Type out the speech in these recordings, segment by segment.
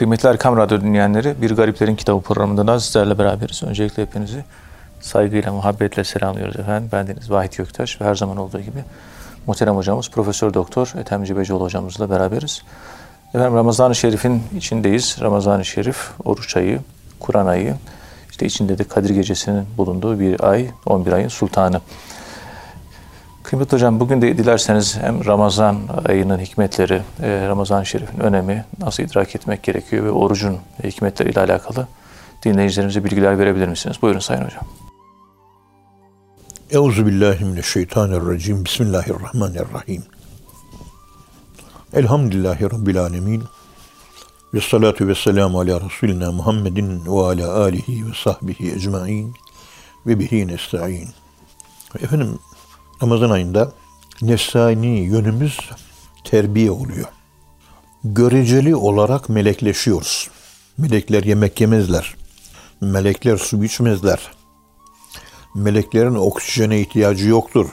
Kıymetli Erkam Radyo dinleyenleri, Bir Gariplerin Kitabı programında da sizlerle beraberiz. Öncelikle hepinizi saygıyla, muhabbetle selamlıyoruz efendim. Ben Deniz Vahit Göktaş ve her zaman olduğu gibi muhterem hocamız Profesör Doktor Ethem Cibecioğlu hocamızla beraberiz. Efendim Ramazan-ı Şerif'in içindeyiz. Ramazan-ı Şerif, oruç ayı, Kur'an ayı, işte içinde de Kadir Gecesi'nin bulunduğu bir ay, 11 ayın sultanı. Kıymetli hocam bugün de dilerseniz hem Ramazan ayının hikmetleri, e, Ramazan-ı Şerif'in önemi nasıl idrak etmek gerekiyor ve orucun hikmetleriyle alakalı dinleyicilerimize bilgiler verebilir misiniz? Buyurun Sayın Hocam. Euzu billahi mineşşeytanirracim. Bismillahirrahmanirrahim. Elhamdülillahi rabbil alamin. Ve salatu ve selamu ala Resulina Muhammedin ve ala alihi ve sahbihi ecmain ve bihi nesta'in. Efendim Ramazan ayında nefsani yönümüz terbiye oluyor. Göreceli olarak melekleşiyoruz. Melekler yemek yemezler. Melekler su içmezler. Meleklerin oksijene ihtiyacı yoktur.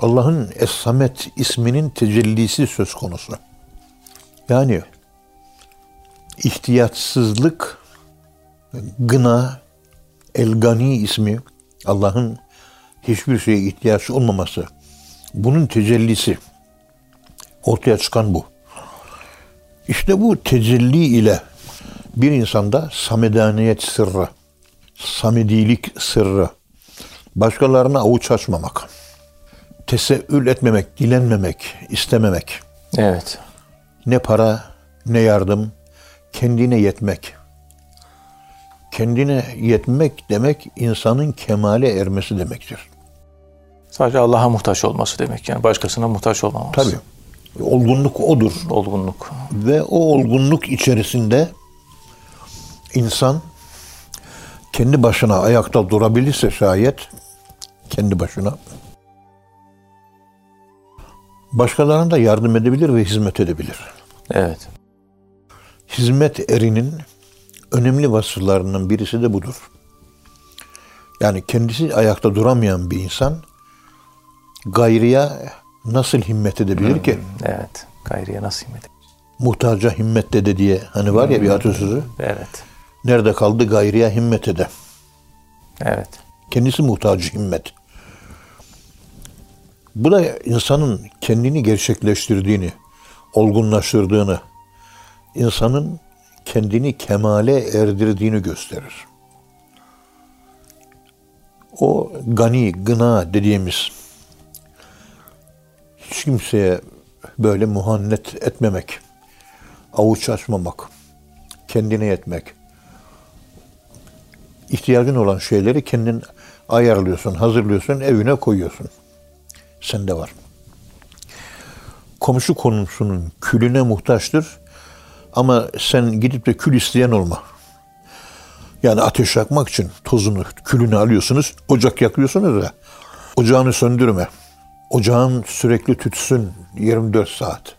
Allah'ın Es-Samet isminin tecellisi söz konusu. Yani ihtiyatsızlık, gına, el-gani ismi Allah'ın hiçbir şeye ihtiyaç olmaması. Bunun tecellisi. Ortaya çıkan bu. İşte bu tecelli ile bir insanda samedaniyet sırrı, samedilik sırrı, başkalarına avuç açmamak, teseül etmemek, dilenmemek, istememek. Evet. Ne para, ne yardım, kendine yetmek. Kendine yetmek demek insanın kemale ermesi demektir. Sadece Allah'a muhtaç olması demek yani başkasına muhtaç olmaması. Tabii. Olgunluk odur. Olgunluk. Ve o olgunluk içerisinde insan kendi başına ayakta durabilirse şayet kendi başına başkalarına da yardım edebilir ve hizmet edebilir. Evet. Hizmet erinin önemli vasıflarından birisi de budur. Yani kendisi ayakta duramayan bir insan gayriye nasıl himmet edebilir ki? Evet. Gayriye nasıl himmet Muhtaca himmet dede diye hani var ya bir atasözü. Evet. Nerede kaldı gayriye himmet ede. Evet. Kendisi muhtacı himmet. Bu da insanın kendini gerçekleştirdiğini, olgunlaştırdığını, insanın kendini kemale erdirdiğini gösterir. O gani, gına dediğimiz hiç kimseye böyle muhannet etmemek, avuç açmamak, kendine yetmek, ihtiyacın olan şeyleri kendin ayarlıyorsun, hazırlıyorsun, evine koyuyorsun. Sende var. Komşu komşunun külüne muhtaçtır ama sen gidip de kül isteyen olma. Yani ateş yakmak için tozunu, külünü alıyorsunuz, ocak yakıyorsunuz ya, ocağını söndürme. Ocağın sürekli tütsün 24 saat.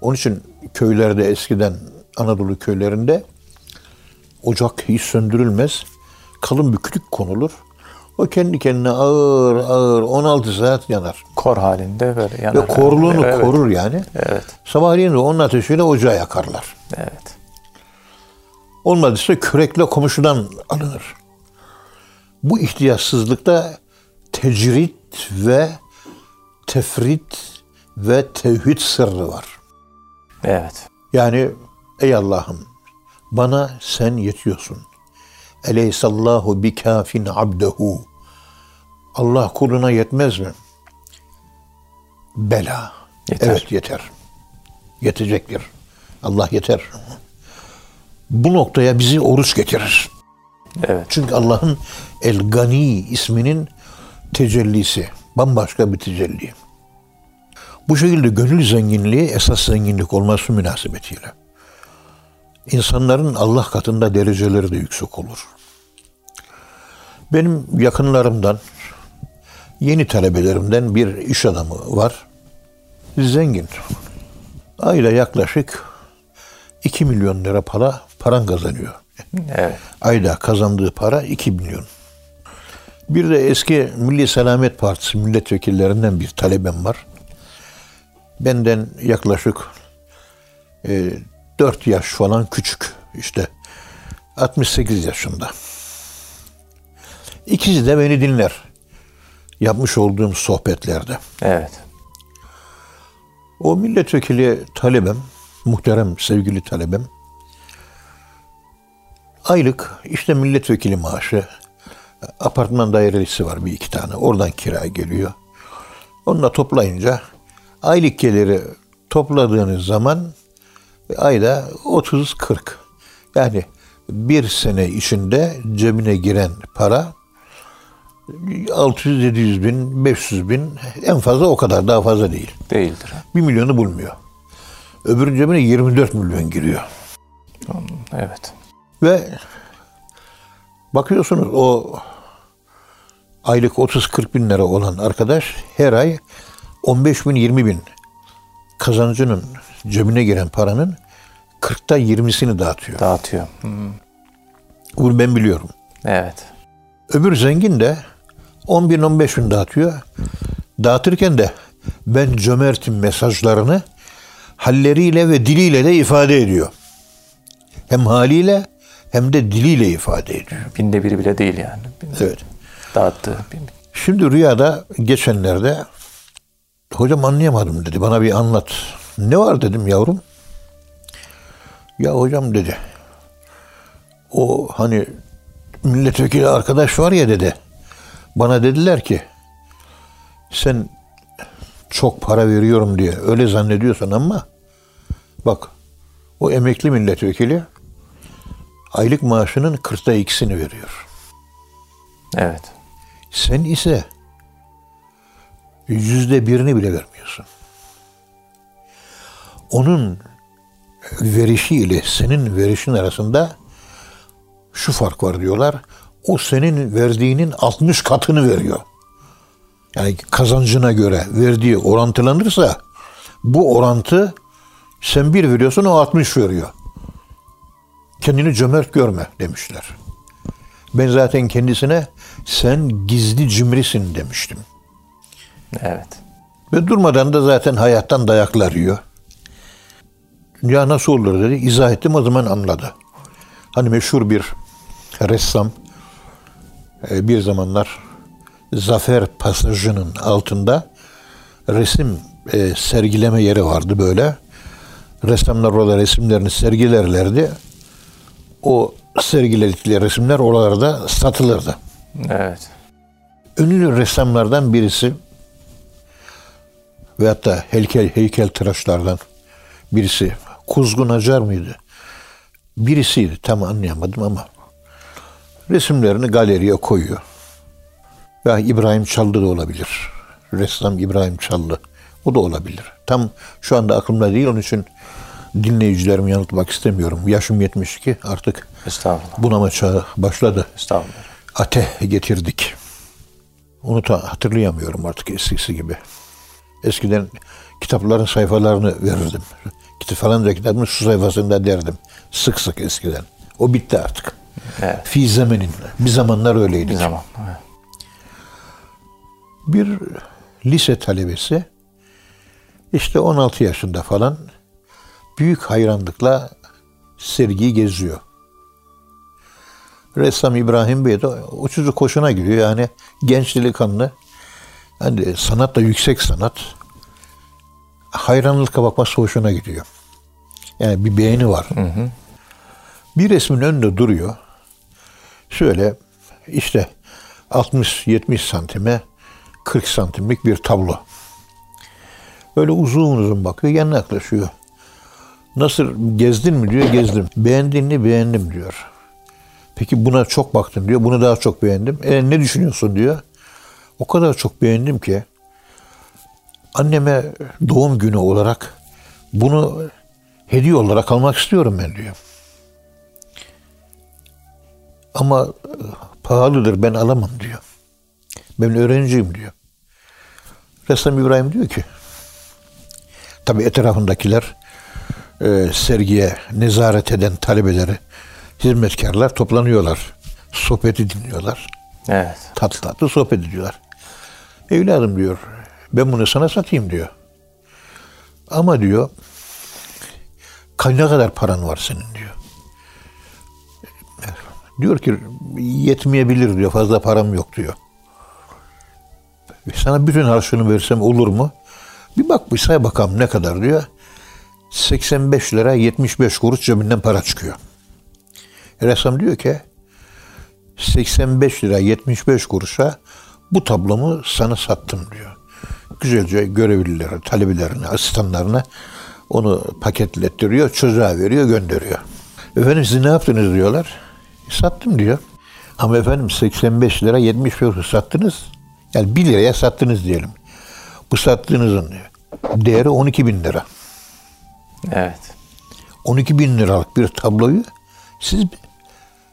Onun için köylerde eskiden Anadolu köylerinde ocak hiç söndürülmez. Kalın bir kütük konulur. O kendi kendine ağır ağır 16 saat yanar. Kor halinde böyle yanar. Ve korluğunu evet. korur yani. Evet. Sabahleyin de onun ateşiyle ocağı yakarlar. Evet. Olmadıysa kürekle komşudan alınır. Bu ihtiyaçsızlıkta tecrit ve tefrit ve tevhid sırrı var. Evet. Yani ey Allah'ım bana sen yetiyorsun. Eleysallahu bikafin abdehu. Allah kuluna yetmez mi? Bela. Yeter. Evet yeter. Yetecektir. Allah yeter. Bu noktaya bizi oruç getirir. Evet. Çünkü Allah'ın El Gani isminin tecellisi. Bambaşka bir tecelli. Bu şekilde gönül zenginliği esas zenginlik olması münasebetiyle. İnsanların Allah katında dereceleri de yüksek olur. Benim yakınlarımdan, yeni talebelerimden bir iş adamı var. Zengin. Ayla yaklaşık 2 milyon lira para paran kazanıyor. Evet. Ayda kazandığı para 2 milyon. Bir de eski Milli Selamet Partisi milletvekillerinden bir talebem var. Benden yaklaşık e, 4 yaş falan küçük. İşte 68 yaşında. İkisi de beni dinler. Yapmış olduğum sohbetlerde. Evet. O milletvekili talebem, muhterem sevgili talebem, aylık işte milletvekili maaşı, apartman dairesi var bir iki tane, oradan kira geliyor. Onunla toplayınca aylık geliri topladığınız zaman ayda 30-40. Yani bir sene içinde cebine giren para 600-700 bin, 500 bin en fazla o kadar daha fazla değil. Değildir. 1 milyonu bulmuyor. Öbürünün cebine 24 milyon giriyor. Evet. Ve bakıyorsunuz o aylık 30-40 bin lira olan arkadaş her ay 15 bin 20 bin kazancının cebine giren paranın 40'ta 20'sini dağıtıyor. Dağıtıyor. Hı. Bunu ben biliyorum. Evet. Öbür zengin de 10 bin 15 bin dağıtıyor. Dağıtırken de ben cömertim mesajlarını halleriyle ve diliyle de ifade ediyor. Hem haliyle hem de diliyle ifade ediyor. Binde biri bile değil yani. Binde Evet. Dağıttığı. bin- Şimdi rüyada geçenlerde hocam anlayamadım dedi. Bana bir anlat. Ne var dedim yavrum. Ya hocam dedi. O hani milletvekili arkadaş var ya dedi. Bana dediler ki sen çok para veriyorum diye öyle zannediyorsan ama bak o emekli milletvekili aylık maaşının kırkta ikisini veriyor. Evet. Sen ise yüzde birini bile vermiyorsun. Onun verişi ile senin verişin arasında şu fark var diyorlar. O senin verdiğinin 60 katını veriyor. Yani kazancına göre verdiği orantılanırsa bu orantı sen bir veriyorsun o 60 veriyor. Kendini cömert görme demişler. Ben zaten kendisine sen gizli cimrisin demiştim. Evet. Ve durmadan da zaten hayattan dayaklar yiyor. Ya nasıl olur dedi. İzah ettim o zaman anladı. Hani meşhur bir ressam bir zamanlar Zafer Pasajı'nın altında resim e, sergileme yeri vardı böyle. Ressamlar orada resimlerini sergilerlerdi. O sergiledikleri resimler oralarda satılırdı. Evet. ünlü ressamlardan birisi ve hatta heykel heykel tıraşlardan birisi Kuzgun Acar mıydı? Birisiydi tam anlayamadım ama resimlerini galeriye koyuyor. Ya İbrahim Çallı da olabilir. Ressam İbrahim Çallı. O da olabilir. Tam şu anda aklımda değil onun için dinleyicilerimi yanıltmak istemiyorum. Yaşım 72 artık Estağfurullah. bunama çağı başladı Estağfurullah. ate getirdik. Onu da hatırlayamıyorum artık eskisi gibi. Eskiden kitapların sayfalarını verirdim. Kitap falanca kitabın şu sayfasında derdim. Sık sık eskiden. O bitti artık. Evet. Fi zemenin. Bir zamanlar öyleydi. Bir zaman. Evet. Bir lise talebesi işte 16 yaşında falan büyük hayranlıkla sergiyi geziyor. Ressam İbrahim Bey de o çocuk hoşuna gidiyor yani genç delikanlı. Yani sanat da yüksek sanat. Hayranlıkla bakması hoşuna gidiyor. Yani bir beğeni var. Bir resmin önünde duruyor. Şöyle işte 60-70 santime 40 santimlik bir tablo. Böyle uzun uzun bakıyor, yanına yaklaşıyor. Nasıl gezdin mi diyor, gezdim. Beğendin mi, beğendim diyor. Peki buna çok baktım diyor, bunu daha çok beğendim. E ne düşünüyorsun diyor. O kadar çok beğendim ki anneme doğum günü olarak bunu hediye olarak almak istiyorum ben diyor. Ama e, pahalıdır ben alamam diyor. Ben öğrenciyim diyor. Ressam İbrahim diyor ki tabi etrafındakiler e, sergiye nezaret eden talebeleri, hizmetkarlar toplanıyorlar. Sohbeti dinliyorlar. Evet. Tatlı tatlı sohbet ediyorlar. Evladım diyor, ben bunu sana satayım diyor. Ama diyor, "Ka- ne kadar paran var senin diyor. Diyor ki yetmeyebilir diyor. Fazla param yok diyor. Sana bütün harçlığını versem olur mu? Bir bak bir say bakalım ne kadar diyor. 85 lira 75 kuruş cebinden para çıkıyor. Ressam diyor ki 85 lira 75 kuruşa bu tablomu sana sattım diyor. Güzelce görevlilere, talebelerine, asistanlarına onu paketlettiriyor, çocuğa veriyor, gönderiyor. Efendim siz ne yaptınız diyorlar. "E, sattım diyor. Ama efendim 85 lira 75 kuruş sattınız. Yani 1 liraya sattınız diyelim. Bu sattığınızın değeri 12 bin lira. Evet. 12 bin liralık bir tabloyu siz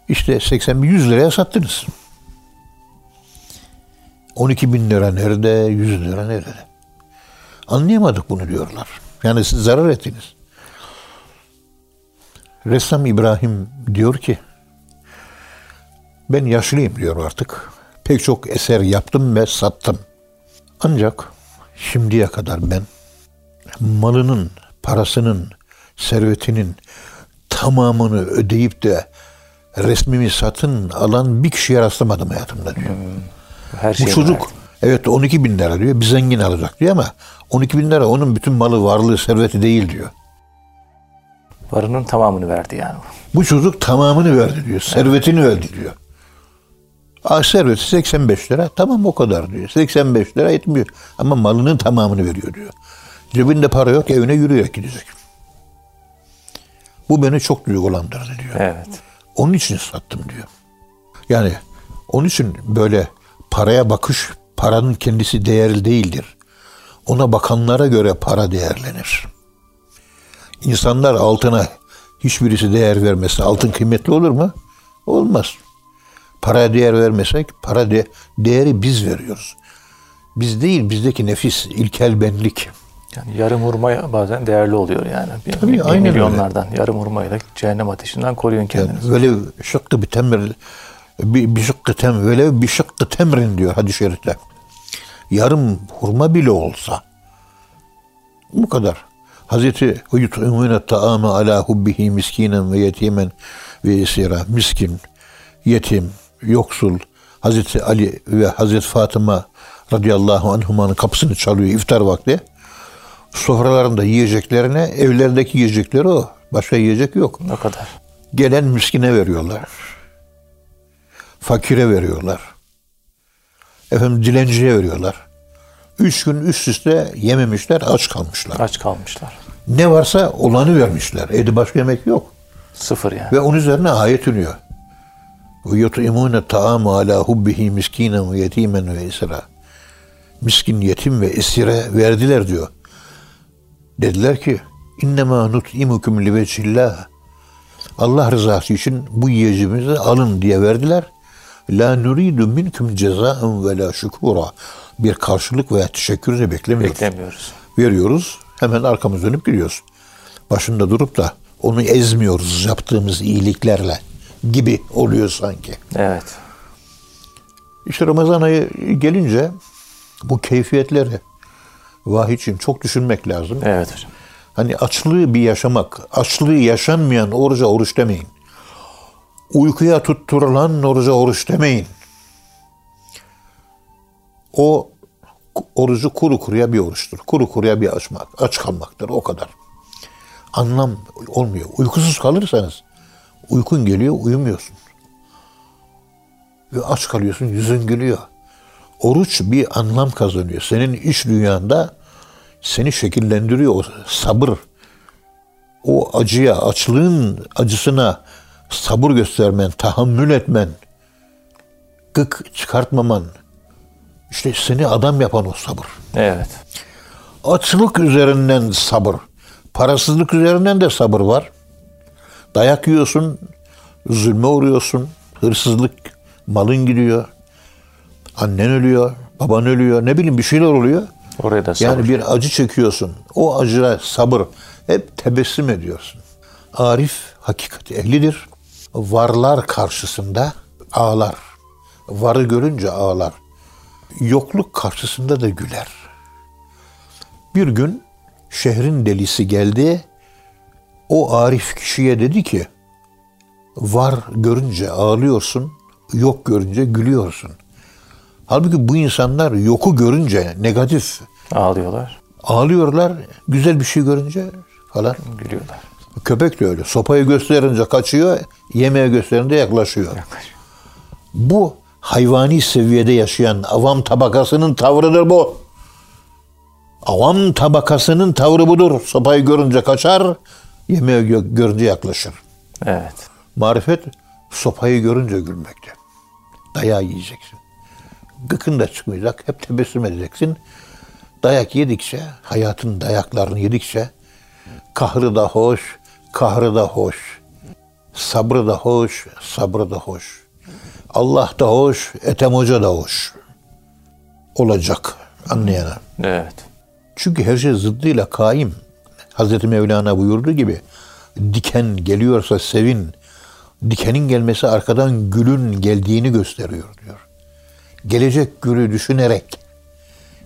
işte 80 bin 100 liraya sattınız. 12 bin lira nerede, 100 lira nerede? Anlayamadık bunu diyorlar. Yani siz zarar ettiniz. Ressam İbrahim diyor ki, ben yaşlıyım diyor artık. Pek çok eser yaptım ve sattım. Ancak şimdiye kadar ben malının, parasının, servetinin tamamını ödeyip de resmimi satın alan bir kişiye rastlamadım hayatımda diyor. Her Bu çocuk evet 12 bin lira diyor bir zengin alacak diyor ama 12 bin lira onun bütün malı, varlığı, serveti değil diyor. varının tamamını verdi yani. Bu çocuk tamamını verdi diyor. Servetini verdi diyor. Aa, serveti 85 lira. Tamam o kadar diyor. 85 lira etmiyor. Ama malının tamamını veriyor diyor. Cebinde para yok evine yürüyerek gidecek. Bu beni çok duygulandırdı diyor. Evet. Onun için sattım diyor. Yani onun için böyle paraya bakış paranın kendisi değerli değildir. Ona bakanlara göre para değerlenir. İnsanlar altına hiçbirisi değer vermese altın kıymetli olur mu? Olmaz. Paraya değer vermesek para de, değeri biz veriyoruz. Biz değil bizdeki nefis, ilkel benlik. Yani yarım hurma bazen değerli oluyor yani. Bir, Tabii, bir aynen öyle. milyonlardan yarım hurmayı da cehennem ateşinden koruyun kendinizi. Böyle şıkkı bir temir bir, bir şıkkı tem böyle bir şıkkı temrin diyor hadis-i şerifte. Yarım hurma bile olsa bu kadar. Hazreti yut'imune ta'ame ala hubbihi miskinen ve yetimen ve esira. Miskin, yetim, yoksul. Hazreti Ali ve Hazreti Fatıma radıyallahu anhumanın kapısını çalıyor iftar vakti. Sofralarında yiyeceklerine, evlerindeki yiyecekleri o. Başka yiyecek yok. O kadar. Gelen miskine veriyorlar. Fakire veriyorlar. Efendim dilenciye veriyorlar. Üç gün üst üste yememişler, aç kalmışlar. Aç kalmışlar. Ne varsa olanı vermişler. Evde başka yemek yok. Sıfır yani. Ve onun üzerine ayet iniyor. Ve yut'imune ta'amu ala hubbihi miskinen ve yetimen ve esira. Miskin, yetim ve esire verdiler diyor. Dediler ki innema nut'imukum li vecihillah. Allah rızası için bu yiyeceğimizi alın diye verdiler. La nuridu minkum cezaen ve la şükura. Bir karşılık veya teşekkür de beklemiyoruz Beklemiyoruz. veriyoruz. Hemen arkamız dönüp gidiyoruz. Başında durup da onu ezmiyoruz yaptığımız iyiliklerle gibi oluyor sanki. Evet. İşte Ramazan ayı gelince bu keyfiyetleri vahiy için çok düşünmek lazım. Evet hocam. Hani açlığı bir yaşamak, açlığı yaşanmayan oruca oruç demeyin. Uykuya tutturulan oruca oruç demeyin. O orucu kuru kuruya bir oruçtur. Kuru kuruya bir açmak, aç kalmaktır o kadar. Anlam olmuyor. Uykusuz kalırsanız uykun geliyor, uyumuyorsun. Ve aç kalıyorsun, yüzün gülüyor. Oruç bir anlam kazanıyor. Senin iç dünyanda seni şekillendiriyor o sabır. O acıya, açlığın acısına sabır göstermen, tahammül etmen, gık çıkartmaman. İşte seni adam yapan o sabır. Evet. Açlık üzerinden sabır. Parasızlık üzerinden de sabır var. Dayak yiyorsun, zulme uğruyorsun, hırsızlık, malın gidiyor. Annen ölüyor, baban ölüyor, ne bileyim bir şeyler oluyor. Oraya da sabır. Yani bir acı çekiyorsun. O acıya sabır. Hep tebessüm ediyorsun. Arif hakikati ehlidir. Varlar karşısında ağlar. Varı görünce ağlar. Yokluk karşısında da güler. Bir gün şehrin delisi geldi. O arif kişiye dedi ki, var görünce ağlıyorsun, yok görünce gülüyorsun. Halbuki bu insanlar yoku görünce negatif Ağlıyorlar, ağlıyorlar, güzel bir şey görünce falan. gülüyorlar. Köpek de öyle. Sopayı gösterince kaçıyor, yemeğe gösterince yaklaşıyor. Bu hayvani seviyede yaşayan avam tabakasının tavrıdır bu. Avam tabakasının tavrı budur. Sopayı görünce kaçar, yemeği gö- görünce yaklaşır. Evet. Marifet sopayı görünce gülmekte. Dayağı yiyeceksin. Gıkın da çıkmayacak. Hep tebessüm edeceksin. Dayak yedikçe, hayatın dayaklarını yedikçe kahrı da hoş, kahrı da hoş. Sabrı da hoş, sabrı da hoş. Allah da hoş, Ethem Hoca da hoş. Olacak anlayana. Evet. Çünkü her şey zıddıyla kaim. Hazreti Mevlana buyurduğu gibi diken geliyorsa sevin. Dikenin gelmesi arkadan gülün geldiğini gösteriyor diyor. Gelecek gülü düşünerek,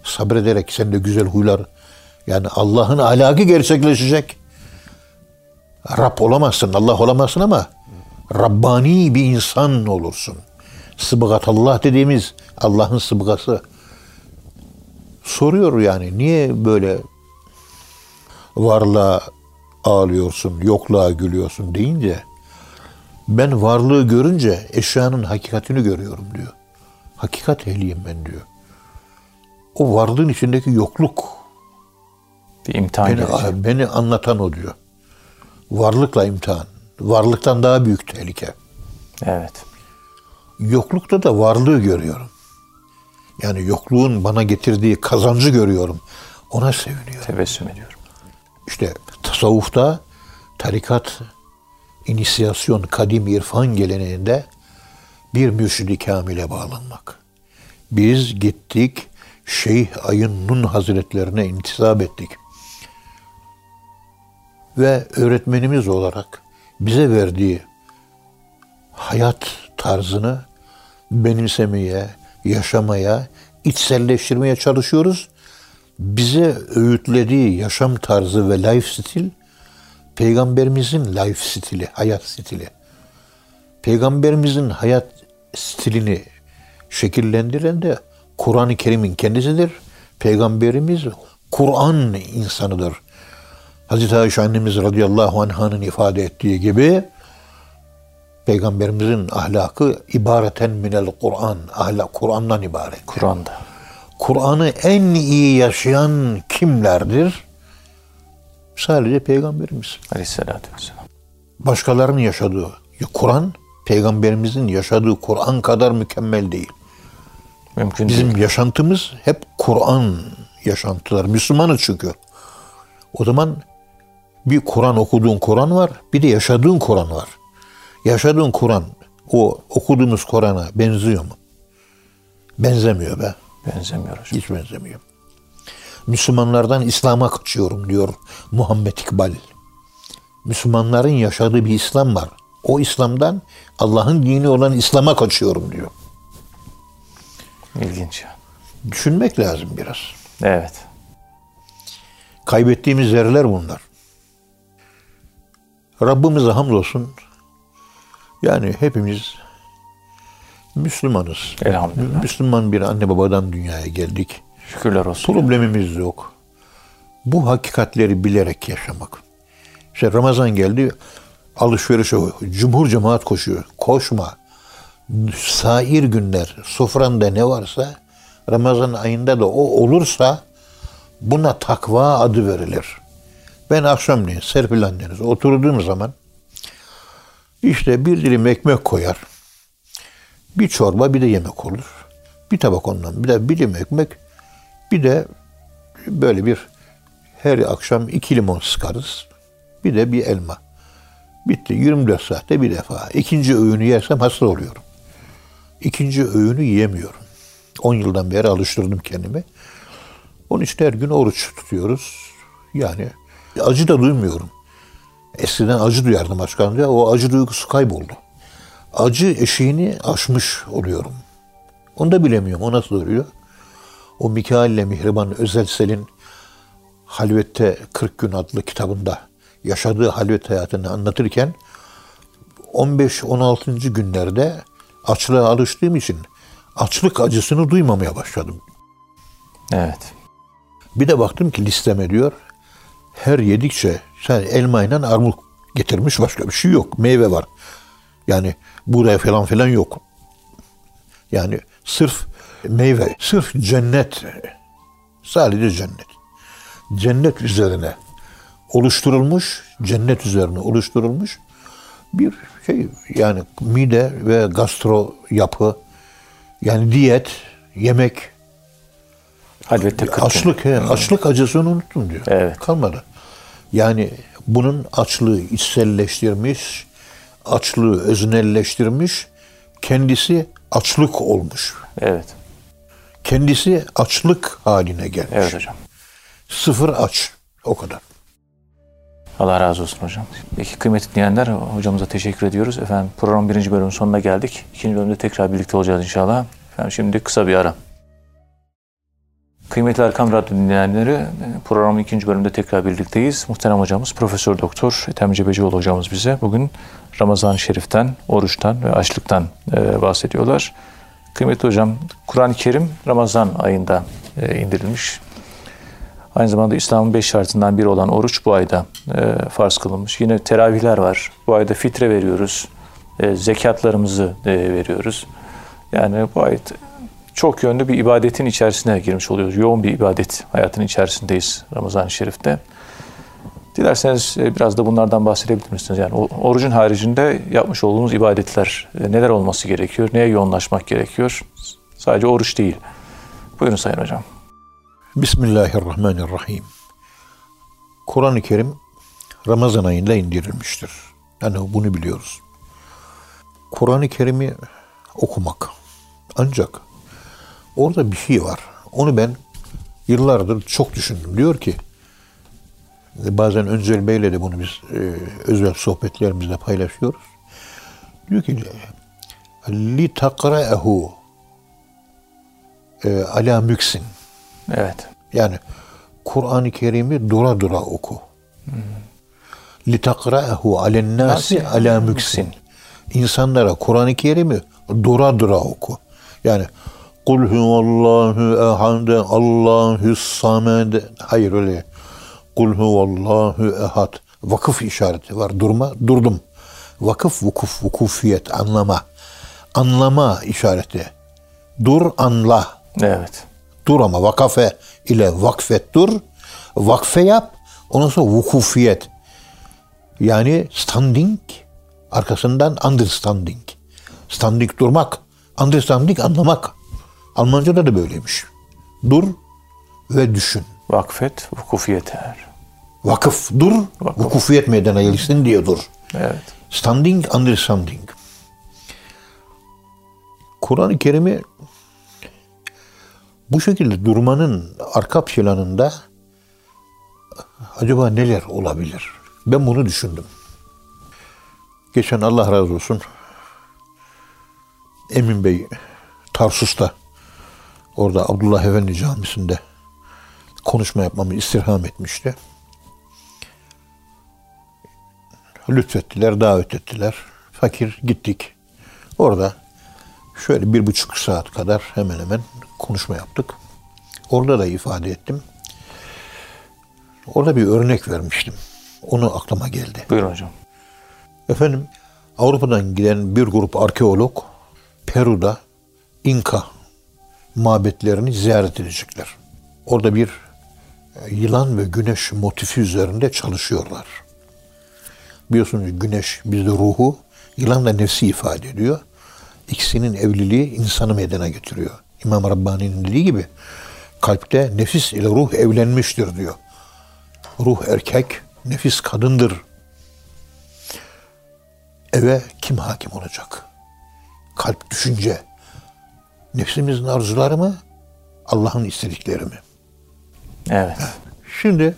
sabrederek sen de güzel huylar yani Allah'ın ahlakı gerçekleşecek. Rab olamazsın, Allah olamazsın ama Rabbani bir insan olursun. Sıbgat Allah dediğimiz Allah'ın sıbgası soruyor yani niye böyle varlığa ağlıyorsun, yokluğa gülüyorsun deyince ben varlığı görünce eşyanın hakikatini görüyorum diyor. Hakikat ehliyim ben diyor. O varlığın içindeki yokluk Bir imtihan beni, gelecek. beni anlatan o diyor. Varlıkla imtihan. Varlıktan daha büyük tehlike. Evet. Yoklukta da varlığı görüyorum. Yani yokluğun bana getirdiği kazancı görüyorum. Ona seviniyorum. Tebessüm ediyorum. İşte tasavvufta tarikat, inisiyasyon, kadim irfan geleneğinde bir mürşidi kamile bağlanmak. Biz gittik Şeyh Ayın Nun Hazretlerine intisap ettik. Ve öğretmenimiz olarak bize verdiği hayat tarzını benimsemeye, yaşamaya, içselleştirmeye çalışıyoruz. Bize öğütlediği yaşam tarzı ve life stil peygamberimizin life stili, hayat stili. Peygamberimizin hayat stilini şekillendiren de Kur'an-ı Kerim'in kendisidir. Peygamberimiz Kur'an insanıdır. Hazreti Ayşe annemiz radıyallahu anh'ın ifade ettiği gibi Peygamberimizin ahlakı ibareten minel Kur'an. Ahlak Kur'an'dan ibaret. Kur'an'da. Kur'an'ı en iyi yaşayan kimlerdir? Sadece Peygamberimiz. Aleyhisselatü vesselam. Başkalarının yaşadığı Kur'an, Peygamberimizin yaşadığı Kur'an kadar mükemmel değil. Mümkün Bizim değil. yaşantımız hep Kur'an yaşantılar. Müslümanız çünkü. O zaman bir Kur'an okuduğun Kur'an var, bir de yaşadığın Kur'an var. Yaşadığın Kur'an o okuduğumuz Kur'an'a benziyor mu? Benzemiyor be. Benzemiyor hocam. Hiç benzemiyor. Müslümanlardan İslam'a kaçıyorum diyor Muhammed İkbal. Müslümanların yaşadığı bir İslam var. O İslam'dan Allah'ın dini olan İslam'a kaçıyorum diyor. İlginç. Düşünmek lazım biraz. Evet. Kaybettiğimiz yerler bunlar. Rabbimize hamdolsun. Yani hepimiz Müslümanız. Elhamdülillah. Müslüman bir anne babadan dünyaya geldik. Şükürler olsun. Problemimiz yok. Bu hakikatleri bilerek yaşamak. İşte Ramazan geldi, alışverişe cumhur cemaat koşuyor. Koşma. Sair günler, sofranda ne varsa Ramazan ayında da o olursa buna takva adı verilir. Ben akşamleyin Serpil anneniz oturduğum zaman işte bir dilim ekmek koyar. Bir çorba bir de yemek olur. Bir tabak ondan bir de bir dilim ekmek bir de böyle bir her akşam iki limon sıkarız. Bir de bir elma. Bitti. 24 saatte bir defa. İkinci öğünü yersem hasta oluyorum. İkinci öğünü yiyemiyorum. 10 yıldan beri alıştırdım kendimi. Onun için her gün oruç tutuyoruz. Yani acı da duymuyorum. Eskiden acı duyardım aç karnınca. O acı duygusu kayboldu. Acı eşiğini aşmış oluyorum. Onu da bilemiyorum. O nasıl oluyor? O Mikail ile Mihriban Özelsel'in Halvette 40 Gün adlı kitabında yaşadığı halvet hayatını anlatırken 15-16. günlerde açlığa alıştığım için açlık acısını duymamaya başladım. Evet. Bir de baktım ki listeme diyor her yedikçe sen elmayla armut getirmiş başka bir şey yok. Meyve var. Yani buğday falan filan yok. Yani sırf meyve, sırf cennet. Sadece cennet. Cennet üzerine oluşturulmuş, cennet üzerine oluşturulmuş bir şey yani mide ve gastro yapı yani diyet, yemek, Halvette 40 gün. açlık he, açlık acısını unuttum diyor. Evet. Kalmadı. Yani bunun açlığı içselleştirmiş, açlığı öznelleştirmiş, kendisi açlık olmuş. Evet. Kendisi açlık haline gelmiş. Evet hocam. Sıfır aç. O kadar. Allah razı olsun hocam. Peki kıymetli dinleyenler hocamıza teşekkür ediyoruz. Efendim program birinci bölümün sonuna geldik. İkinci bölümde tekrar birlikte olacağız inşallah. Efendim şimdi kısa bir ara. Kıymetli Erkam Radyo dinleyenleri programın ikinci bölümünde tekrar birlikteyiz. Muhterem hocamız Profesör Doktor Ethem Cebecioğlu hocamız bize bugün Ramazan-ı Şerif'ten, oruçtan ve açlıktan e, bahsediyorlar. Kıymetli hocam Kur'an-ı Kerim Ramazan ayında e, indirilmiş. Aynı zamanda İslam'ın beş şartından biri olan oruç bu ayda e, farz kılınmış. Yine teravihler var. Bu ayda fitre veriyoruz. Zekatlarımızı veriyoruz. Yani bu ayet çok yönlü bir ibadetin içerisine girmiş oluyoruz. Yoğun bir ibadet hayatının içerisindeyiz Ramazan-ı Şerif'te. Dilerseniz e, biraz da bunlardan bahsedebilir misiniz? Yani orucun haricinde yapmış olduğumuz ibadetler e, neler olması gerekiyor? Neye yoğunlaşmak gerekiyor? Sadece oruç değil. Buyurun Sayın Hocam. Bismillahirrahmanirrahim. Kur'an-ı Kerim Ramazan ayında indirilmiştir. Yani bunu biliyoruz. Kur'an-ı Kerim'i okumak. Ancak Orada bir şey var. Onu ben yıllardır çok düşündüm. Diyor ki bazen Önzel Bey'le de bunu biz e, özel sohbetlerimizde paylaşıyoruz. Diyor ki li takra'ehu e, ala müksin. Evet. Yani Kur'an-ı Kerim'i dura dura oku. Li takra'ehu alen nasi ala müksin. İnsanlara Kur'an-ı Kerim'i dura dura oku. Yani Kul huvallahu ehad, Allahu samed. Hayır öyle. Kul huvallahu ehad. Vakıf işareti var. Durma, durdum. Vakıf, vukuf, vukufiyet, anlama. Anlama işareti. Dur, anla. Evet. Dur ama vakafe ile vakfet dur. Vakfe yap. Ondan sonra vukufiyet. Yani standing arkasından understanding. Standing durmak. Understanding anlamak. Almanca'da da böyleymiş. Dur ve düşün. Vakfet, vukufiyet er. Vakıf dur, Vakıf. vukufiyet meydana gelsin diye dur. Evet. Standing, understanding. Kur'an-ı Kerim'i bu şekilde durmanın arka planında acaba neler olabilir? Ben bunu düşündüm. Geçen Allah razı olsun Emin Bey Tarsus'ta orada Abdullah Efendi Camisi'nde konuşma yapmamı istirham etmişti. Lütfettiler, davet ettiler. Fakir gittik. Orada şöyle bir buçuk saat kadar hemen hemen konuşma yaptık. Orada da ifade ettim. Orada bir örnek vermiştim. Onu aklıma geldi. Buyurun hocam. Efendim Avrupa'dan giden bir grup arkeolog Peru'da İnka mabetlerini ziyaret edecekler. Orada bir e, yılan ve güneş motifi üzerinde çalışıyorlar. Biliyorsunuz güneş bizde ruhu, yılan da nefsi ifade ediyor. İkisinin evliliği insanı meydana getiriyor. İmam Rabbani'nin dediği gibi kalpte nefis ile ruh evlenmiştir diyor. Ruh erkek, nefis kadındır. Eve kim hakim olacak? Kalp düşünce. Nefsimizin arzuları mı? Allah'ın istedikleri mi? Evet. Şimdi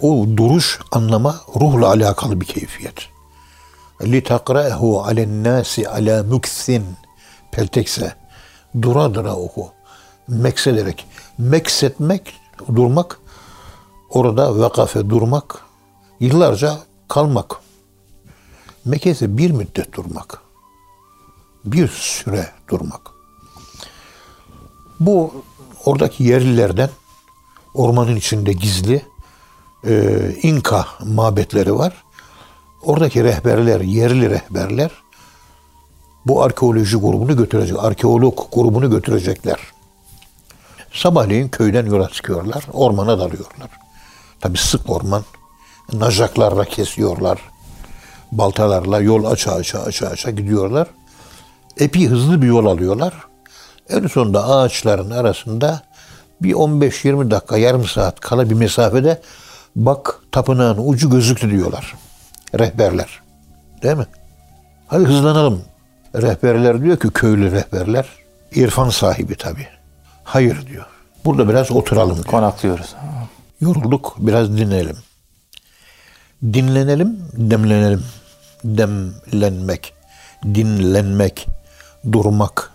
o duruş anlama ruhla alakalı bir keyfiyet. Takra'hu alen nasi ala muksin peltekse dura dura oku. Meksederek. Meksetmek, durmak, orada vakafe durmak yıllarca kalmak. Mekke ise bir müddet durmak. Bir süre durmak. Bu oradaki yerlilerden ormanın içinde gizli e, İnka mabetleri var. Oradaki rehberler, yerli rehberler bu arkeoloji grubunu götürecek, arkeolog grubunu götürecekler. Sabahleyin köyden yola çıkıyorlar, ormana dalıyorlar. Tabi sık orman, najaklarla kesiyorlar, baltalarla yol aça aça aça aça gidiyorlar. Epey hızlı bir yol alıyorlar. En sonunda ağaçların arasında bir 15-20 dakika, yarım saat kala bir mesafede bak tapınağın ucu gözüktü diyorlar. Rehberler. Değil mi? Hadi hızlanalım. Rehberler diyor ki köylü rehberler. irfan sahibi tabii. Hayır diyor. Burada biraz oturalım diyor. Konaklıyoruz. Yorulduk biraz dinleyelim. Dinlenelim, demlenelim. Demlenmek, dinlenmek, durmak.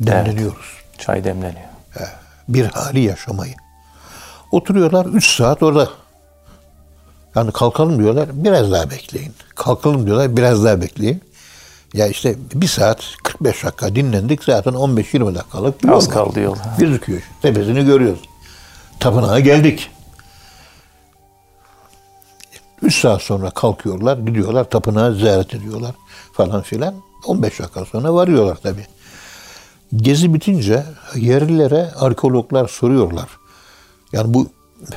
Demleniyoruz. Çay demleniyor. Bir hali yaşamayı. Oturuyorlar 3 saat orada. Yani kalkalım diyorlar biraz daha bekleyin. Kalkalım diyorlar biraz daha bekleyin. Ya işte bir saat 45 dakika dinlendik zaten 15-20 dakikalık bir Az kaldı yol. Gözüküyor. Tepesini görüyoruz. Tapınağa geldik. 3 saat sonra kalkıyorlar, gidiyorlar, tapınağı ziyaret ediyorlar falan filan. 15 dakika sonra varıyorlar tabii. Gezi bitince yerlilere arkeologlar soruyorlar. Yani bu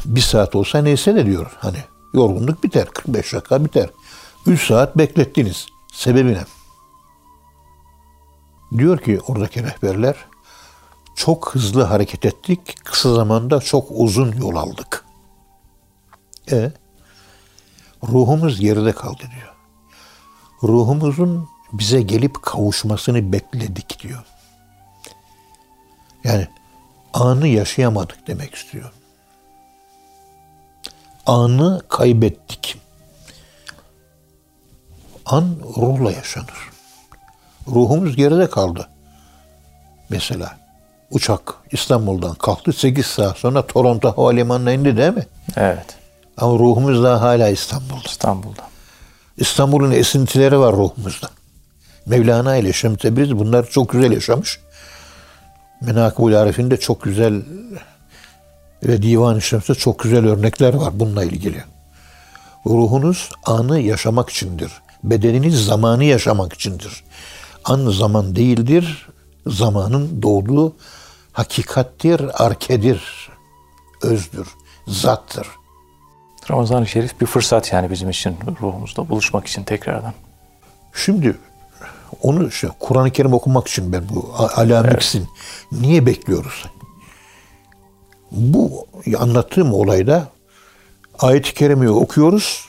bir saat olsa neyse de diyor. Hani yorgunluk biter, 45 dakika biter. 3 saat beklettiniz. Sebebi ne? Diyor ki oradaki rehberler, çok hızlı hareket ettik, kısa zamanda çok uzun yol aldık. E ruhumuz geride kaldı diyor. Ruhumuzun bize gelip kavuşmasını bekledik diyor. Yani anı yaşayamadık demek istiyor. Anı kaybettik. An ruhla yaşanır. Ruhumuz geride kaldı. Mesela uçak İstanbul'dan kalktı 8 saat sonra Toronto Havalimanı'na indi değil mi? Evet. Ama ruhumuz daha hala İstanbul'da. İstanbul'da. İstanbul'un esintileri var ruhumuzda. Mevlana ile Şems Tebriz bunlar çok güzel yaşamış. Menakıb-ül Arif'inde çok güzel ve Divan-ı Şems'te çok güzel örnekler var bununla ilgili. Ruhunuz anı yaşamak içindir. Bedeniniz zamanı yaşamak içindir. An zaman değildir. Zamanın doğduğu hakikattir, arkedir, özdür, zattır. Ramazan-ı Şerif bir fırsat yani bizim için ruhumuzla buluşmak için tekrardan. Şimdi onu işte Kur'an-ı Kerim okumak için ben bu Ala Mix'in niye bekliyoruz? Bu anlattığım olayda ayet-i kerimeyi okuyoruz.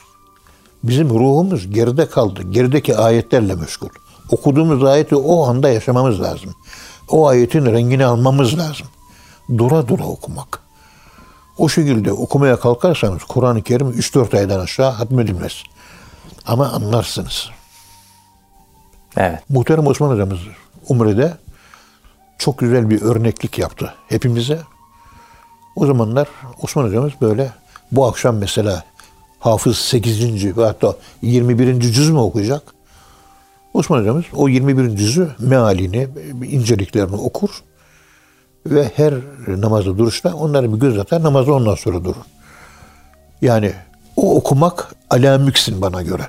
Bizim ruhumuz geride kaldı. Gerideki ayetlerle meşgul. Okuduğumuz ayeti o anda yaşamamız lazım. O ayetin rengini almamız lazım. Dura dura okumak. O şekilde okumaya kalkarsanız Kur'an-ı Kerim 3-4 aydan aşağı hatmedilmez. Ama anlarsınız. Evet. Muhterem Osman hocamız Umre'de çok güzel bir örneklik yaptı hepimize. O zamanlar Osman hocamız böyle bu akşam mesela Hafız 8. ve hatta 21. cüz mü okuyacak? Osman hocamız o 21. cüzü mealini, inceliklerini okur ve her namazda duruşta onları bir göz atar, namazı ondan sonra durur. Yani o okumak ala müksin bana göre.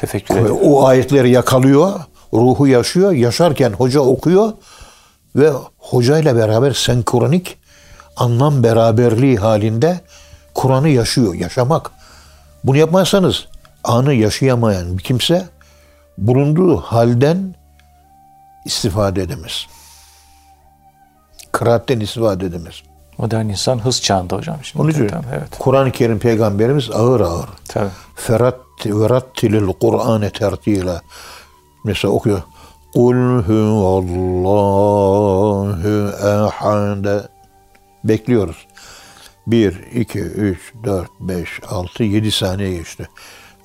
Tefekkür Ve ediyorum. o ayetleri yakalıyor, ruhu yaşıyor. Yaşarken hoca okuyor ve hocayla beraber senkronik anlam beraberliği halinde Kur'an'ı yaşıyor. Yaşamak. Bunu yapmazsanız anı yaşayamayan bir kimse bulunduğu halden istifade edemez. Kıraatten istifade edemez. Modern insan hız çağında hocam şimdi. İçin Tabii, Evet. Kur'an-ı Kerim peygamberimiz ağır ağır Tabii. Ferat ve rattilil Kur'ane tertila. Mesela okuyor. Kul huvallahu ehad. Bekliyoruz. 1, 2, 3, 4, 5, 6, 7 saniye geçti.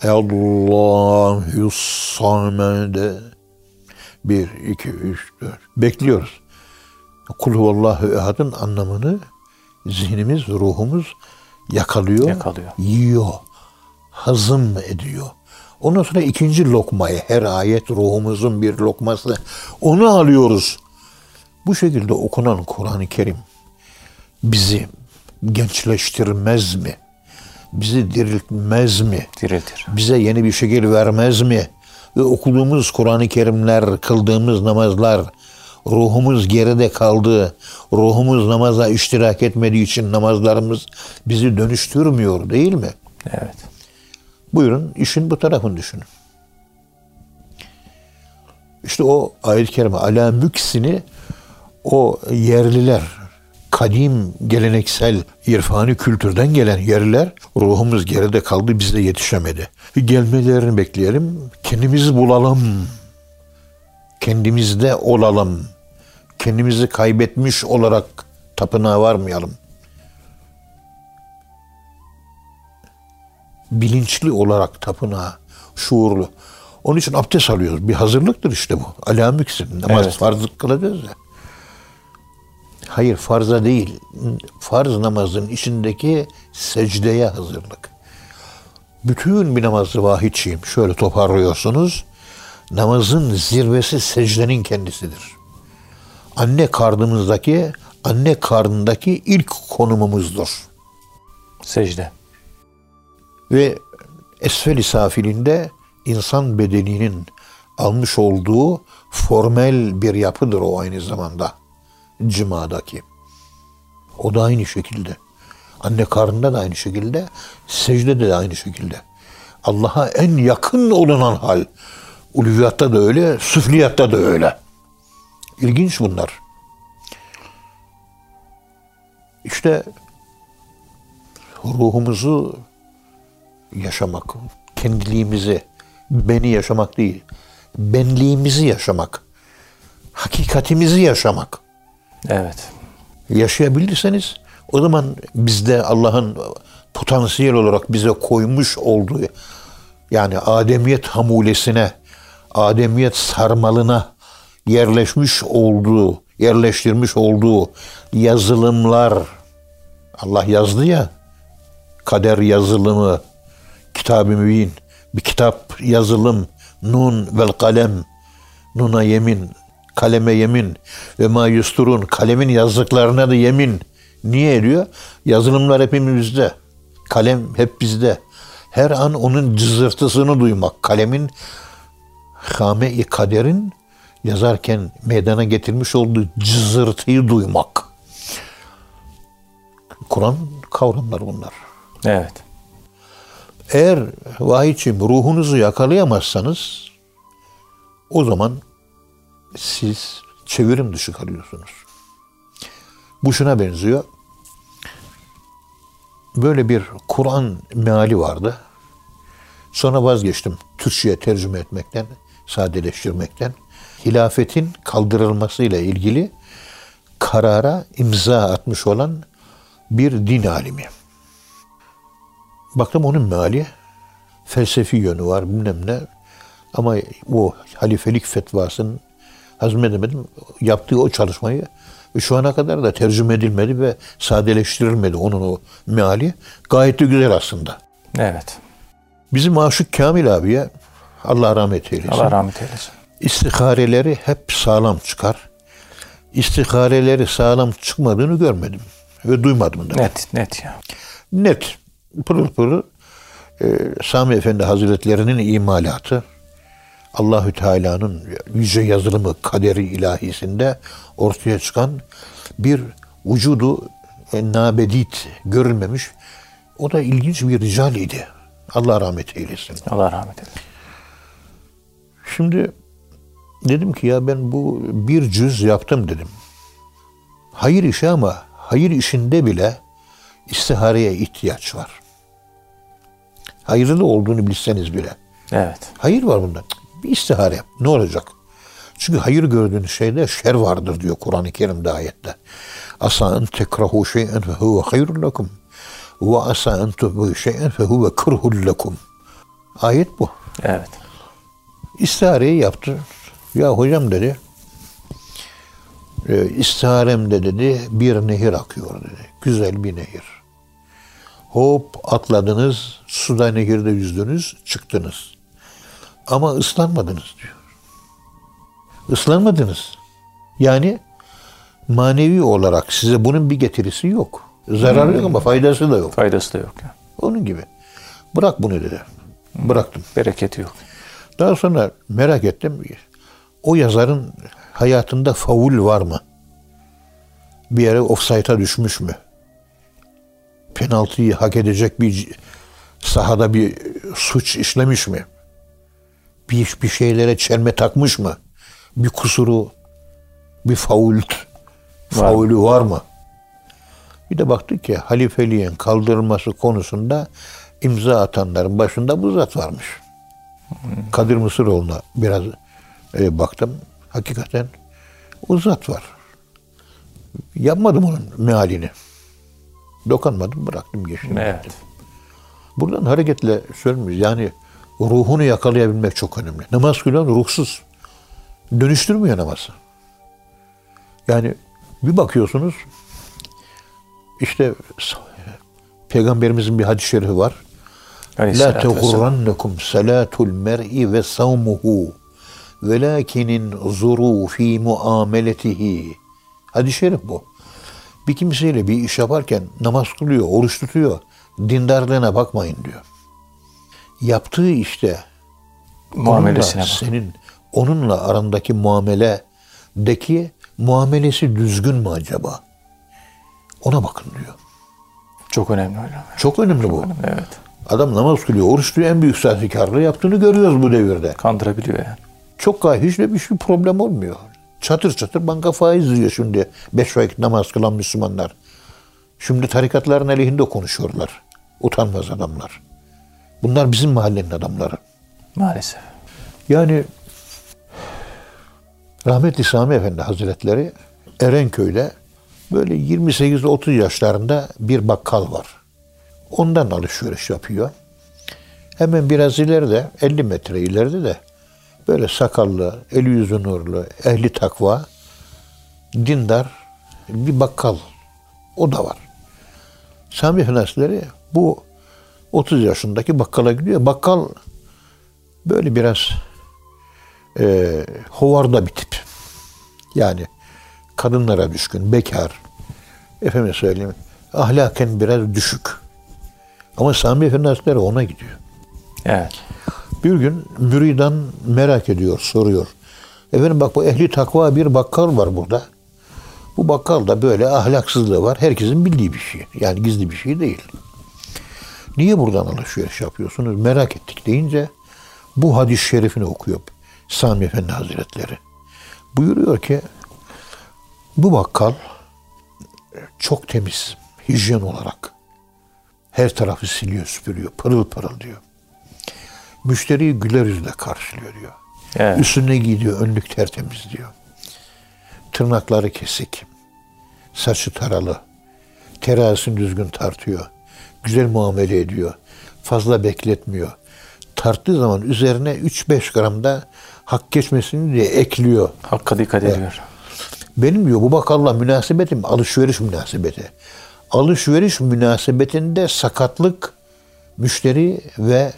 Allahu samed. 1, 2, 3, 4. Bekliyoruz. Kul huvallahu ehadın anlamını zihnimiz, ruhumuz yakalıyor, Yakalıyor. yiyor, hazım ediyor. Ondan sonra ikinci lokmayı, her ayet ruhumuzun bir lokması, onu alıyoruz. Bu şekilde okunan Kur'an-ı Kerim bizi gençleştirmez mi? Bizi diriltmez mi? Diriltir. Bize yeni bir şekil vermez mi? Ve okuduğumuz Kur'an-ı Kerimler, kıldığımız namazlar, ruhumuz geride kaldı. Ruhumuz namaza iştirak etmediği için namazlarımız bizi dönüştürmüyor değil mi? Evet. Buyurun işin bu tarafını düşünün. İşte o ayet-i kerime ala müksini o yerliler, kadim geleneksel irfani kültürden gelen yerliler ruhumuz geride kaldı bizde yetişemedi. Gelmelerini bekleyelim, kendimizi bulalım, kendimizde olalım, kendimizi kaybetmiş olarak tapınağa varmayalım. bilinçli olarak tapınağa, şuurlu. Onun için abdest alıyoruz. Bir hazırlıktır işte bu. Alamüksin. Namaz Evet. farzlık kılacağız ya. Hayır farza değil. Farz namazın içindeki secdeye hazırlık. Bütün bir namazı vahidçiyim. Şöyle toparlıyorsunuz. Namazın zirvesi secdenin kendisidir. Anne karnımızdaki, anne karnındaki ilk konumumuzdur. Secde. ve esfel-i safilinde insan bedeninin almış olduğu formel bir yapıdır o aynı zamanda cimadaki. O da aynı şekilde. Anne karnında da aynı şekilde, secdede de aynı şekilde. Allah'a en yakın olunan hal. Ulviyatta da öyle, süfliyatta da öyle. İlginç bunlar. İşte ruhumuzu yaşamak, kendiliğimizi, beni yaşamak değil, benliğimizi yaşamak, hakikatimizi yaşamak. Evet. Yaşayabilirseniz o zaman bizde Allah'ın potansiyel olarak bize koymuş olduğu yani Ademiyet hamulesine, Ademiyet sarmalına yerleşmiş olduğu, yerleştirmiş olduğu yazılımlar Allah yazdı ya kader yazılımı, kitab-ı mübin, bir kitap yazılım, nun vel kalem, nuna yemin, kaleme yemin ve ma yusturun, kalemin yazdıklarına da yemin. Niye ediyor? Yazılımlar hepimizde. Kalem hep bizde. Her an onun cızırtısını duymak. Kalemin hame-i kaderin yazarken meydana getirmiş olduğu cızırtıyı duymak. Kur'an kavramları bunlar. Evet. Eğer vahiyçim ruhunuzu yakalayamazsanız o zaman siz çevirim dışı kalıyorsunuz. Bu şuna benziyor. Böyle bir Kur'an meali vardı. Sonra vazgeçtim Türkçe'ye tercüme etmekten, sadeleştirmekten. Hilafetin kaldırılmasıyla ilgili karara imza atmış olan bir din alimi. Baktım onun meali felsefi yönü var bilmem ne. Ama o halifelik fetvasının hazmedemedim. Yaptığı o çalışmayı şu ana kadar da tercüme edilmedi ve sadeleştirilmedi onun o meali. Gayet de güzel aslında. Evet. Bizim Aşık Kamil abiye Allah rahmet eylesin. Allah rahmet eylesin. İstihareleri hep sağlam çıkar. İstihareleri sağlam çıkmadığını görmedim ve duymadım da. Net, net ya. Net, pırıl pırıl e, Sami Efendi Hazretlerinin imalatı Allahü Teala'nın yüce yazılımı kaderi ilahisinde ortaya çıkan bir vücudu e, nabedit görülmemiş. O da ilginç bir rical idi. Allah rahmet eylesin. Allah rahmet eylesin. Şimdi dedim ki ya ben bu bir cüz yaptım dedim. Hayır işi ama hayır işinde bile istihareye ihtiyaç var. Hayırlı olduğunu bilseniz bile. Evet. Hayır var bunda. Bir istihare yap. Ne olacak? Çünkü hayır gördüğünüz şeyde şer vardır diyor Kur'an-ı Kerim'de ayette. Asa en tekrahu şey'en fe huve hayrun lekum. Ve asa en tuhbu şey'en fe huve kırhul lekum. Ayet bu. Evet. İstihareyi yaptı. Ya hocam dedi, e, istiharemde dedi bir nehir akıyor dedi. Güzel bir nehir. Hop atladınız, suda nehirde yüzdünüz, çıktınız. Ama ıslanmadınız diyor. Islanmadınız. Yani manevi olarak size bunun bir getirisi yok. Zararı yok ama faydası da yok. Faydası da yok. Yani. Onun gibi. Bırak bunu dedi. Bıraktım. Bereketi yok. Daha sonra merak ettim. O yazarın hayatında faul var mı? Bir yere offside'a düşmüş mü? Penaltıyı hak edecek bir sahada bir suç işlemiş mi? Bir, bir şeylere çelme takmış mı? Bir kusuru, bir faul, faulü var mı? Bir de baktık ki halifeliğin kaldırılması konusunda imza atanların başında bu zat varmış. Kadir Mısıroğlu'na biraz e, baktım. Hakikaten o zat var. Yapmadım onun mealini. Dokanmadım, bıraktım, geçtim. Evet. Buradan hareketle söylemiyoruz. Yani ruhunu yakalayabilmek çok önemli. Namaz kılan ruhsuz. Dönüştürmüyor namazı. Yani bir bakıyorsunuz işte Peygamberimizin bir hadis-i şerifi var. La tegurrannekum salatul mer'i ve savmuhu velakinin zuru fi muameletihi. Hadis-i şerif bu. Bir kimseyle bir iş yaparken namaz kılıyor, oruç tutuyor. Dindarlığına bakmayın diyor. Yaptığı işte Muamelesine onunla bak. senin onunla arandaki muameledeki muamelesi düzgün mü acaba? Ona bakın diyor. Çok önemli hocam. Çok önemli bu. Evet. Adam namaz kılıyor, oruç tutuyor, en büyük sahtekarlığı yaptığını görüyoruz bu devirde. Kandırabiliyor yani. Çok hiç de bir şey problem olmuyor. Çatır çatır banka faiz yiyor şimdi beş vakit namaz kılan Müslümanlar. Şimdi tarikatların aleyhinde konuşuyorlar. Utanmaz adamlar. Bunlar bizim mahallenin adamları. Maalesef. Yani rahmetli Sami Efendi Hazretleri Erenköy'de böyle 28-30 yaşlarında bir bakkal var. Ondan alışveriş yapıyor. Hemen biraz ileride, 50 metre ileride de böyle sakallı, eli yüzü nurlu, ehli takva, dindar bir bakkal. O da var. Sami Hazretleri bu 30 yaşındaki bakkala gidiyor. Bakkal böyle biraz e, hovarda bir tip. Yani kadınlara düşkün, bekar. Efendim söyleyeyim, ahlaken biraz düşük. Ama Sami Hazretleri ona gidiyor. Evet. Bir gün müridan merak ediyor, soruyor. Efendim bak bu ehli takva bir bakkal var burada. Bu bakkal da böyle ahlaksızlığı var. Herkesin bildiği bir şey. Yani gizli bir şey değil. Niye buradan alışveriş yapıyorsunuz? Merak ettik deyince bu hadis-i şerifini okuyor Sami Efendi Hazretleri. Buyuruyor ki bu bakkal çok temiz, hijyen olarak. Her tarafı siliyor, süpürüyor, pırıl pırıl diyor. Müşteriyi güler yüzle karşılıyor diyor. Evet. Üstüne giyiyor, önlük tertemiz diyor. Tırnakları kesik. Saçı taralı. Terazisini düzgün tartıyor. Güzel muamele ediyor. Fazla bekletmiyor. Tarttığı zaman üzerine 3-5 gram da hak geçmesini diye ekliyor. Hakka dikkat ediyor. Benim diyor bu bakalla münasebetim alışveriş münasebeti. Alışveriş münasebetinde sakatlık müşteri ve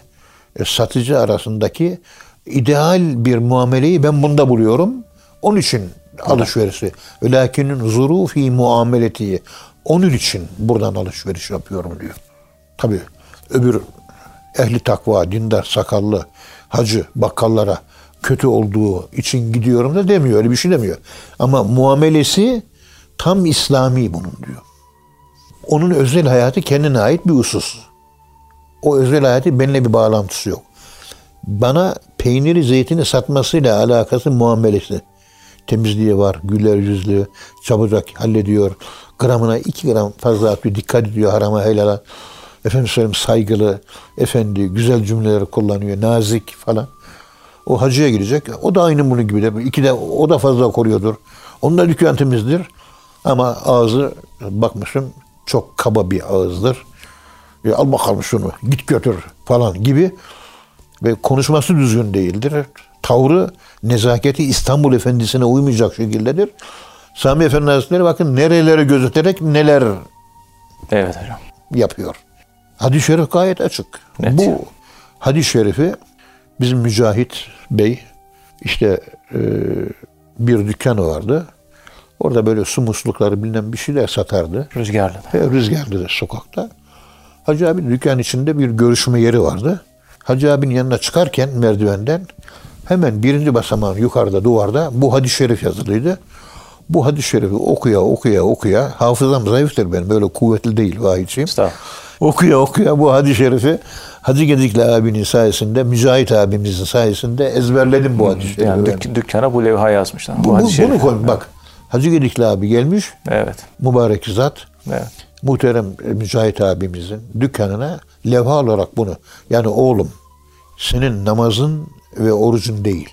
satıcı arasındaki ideal bir muameleyi ben bunda buluyorum. Onun için alışverişi. Lakinin zuru fi muameleti. Onun için buradan alışveriş yapıyorum diyor. Tabii öbür ehli takva, dindar, sakallı, hacı, bakkallara kötü olduğu için gidiyorum da demiyor. Öyle bir şey demiyor. Ama muamelesi tam İslami bunun diyor. Onun özel hayatı kendine ait bir husus. O özel hayatı benimle bir bağlantısı yok. Bana peyniri, zeytini satmasıyla alakası muamelesi. Temizliği var, güler yüzlü, çabucak hallediyor. Gramına iki gram fazla atıyor, dikkat ediyor harama helala. Efendim söyleyeyim saygılı, efendi, güzel cümleleri kullanıyor, nazik falan. O hacıya gidecek. O da aynı bunun gibi de. İki de o da fazla koruyordur. Onun da dükkan temizdir. Ama ağzı bakmışım çok kaba bir ağızdır. E, al bakalım şunu git götür falan gibi. Ve konuşması düzgün değildir. Tavrı, nezaketi İstanbul Efendisi'ne uymayacak şekildedir. Sami Efendi Hazretleri bakın nerelere gözeterek neler Evet hocam. yapıyor. Hadis-i şerif gayet açık. Net. Bu hadis-i şerifi bizim Mücahit Bey işte e, bir dükkanı vardı. Orada böyle su muslukları bilmem bir şeyler satardı. Rüzgarlı. Ve rüzgarlı da sokakta. Hacı abi dükkan içinde bir görüşme yeri vardı. Hacı abinin yanına çıkarken merdivenden hemen birinci basamağın yukarıda duvarda bu hadis-i şerif yazılıydı. Bu hadis-i şerifi okuya okuya okuya hafızam zayıftır benim böyle kuvvetli değil vahiyçiyim. Okuya okuya bu hadis-i şerifi Hacı Gedikli abinin sayesinde, Mücahit abimizin sayesinde ezberledim bu hadis-i şerifi. Yani dük- dükkana bu levha yazmışlar. Bu- bu- bunu koy bak. Hacı Gedikli abi gelmiş, Evet. mübarek zat, Evet. Muhterem e, Mücahit abimizin dükkanına levha olarak bunu. Yani oğlum senin namazın ve orucun değil.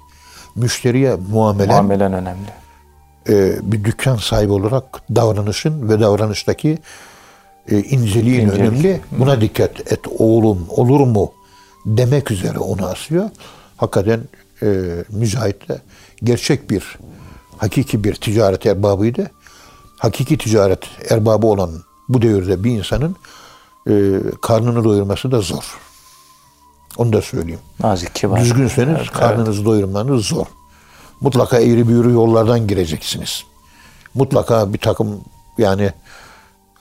Müşteriye muamelen Muamelen önemli. e, bir dükkan sahibi olarak davranışın ve davranıştaki e, inceliğin İncelik. önemli. Buna dikkat et oğlum olur mu demek üzere onu asıyor. Hakikaten e, Mücahit de gerçek bir hakiki bir ticaret erbabıydı. Hakiki ticaret erbabı olan bu devirde bir insanın e, karnını doyurması da zor. Onu da söyleyeyim. Nazik, kibar. Düzgünseniz Evet, karnınızı doyurmanız zor. Mutlaka eğri büğrü yollardan gireceksiniz. Mutlaka bir takım yani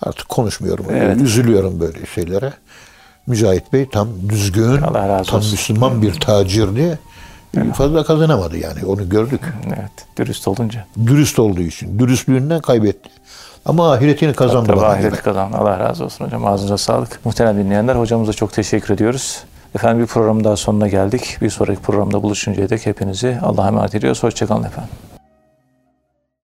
artık konuşmuyorum. Evet. Üzülüyorum böyle şeylere. Mücahit Bey tam düzgün, tam. Müslüman bir tacirdi. Fazla kazanamadı yani onu gördük. Evet. Dürüst olunca. Dürüst olduğu için. Dürüstlüğünden kaybetti. Ama ahiretini kazandı Tabii bana ahireti göre. kazan. Allah razı olsun hocam. Ağzınıza sağlık. Muhterem dinleyenler hocamıza çok teşekkür ediyoruz. Efendim bir programın daha sonuna geldik. Bir sonraki programda buluşuncaya dek hepinizi Allah'a emanet ediyoruz. Hoşçakalın efendim.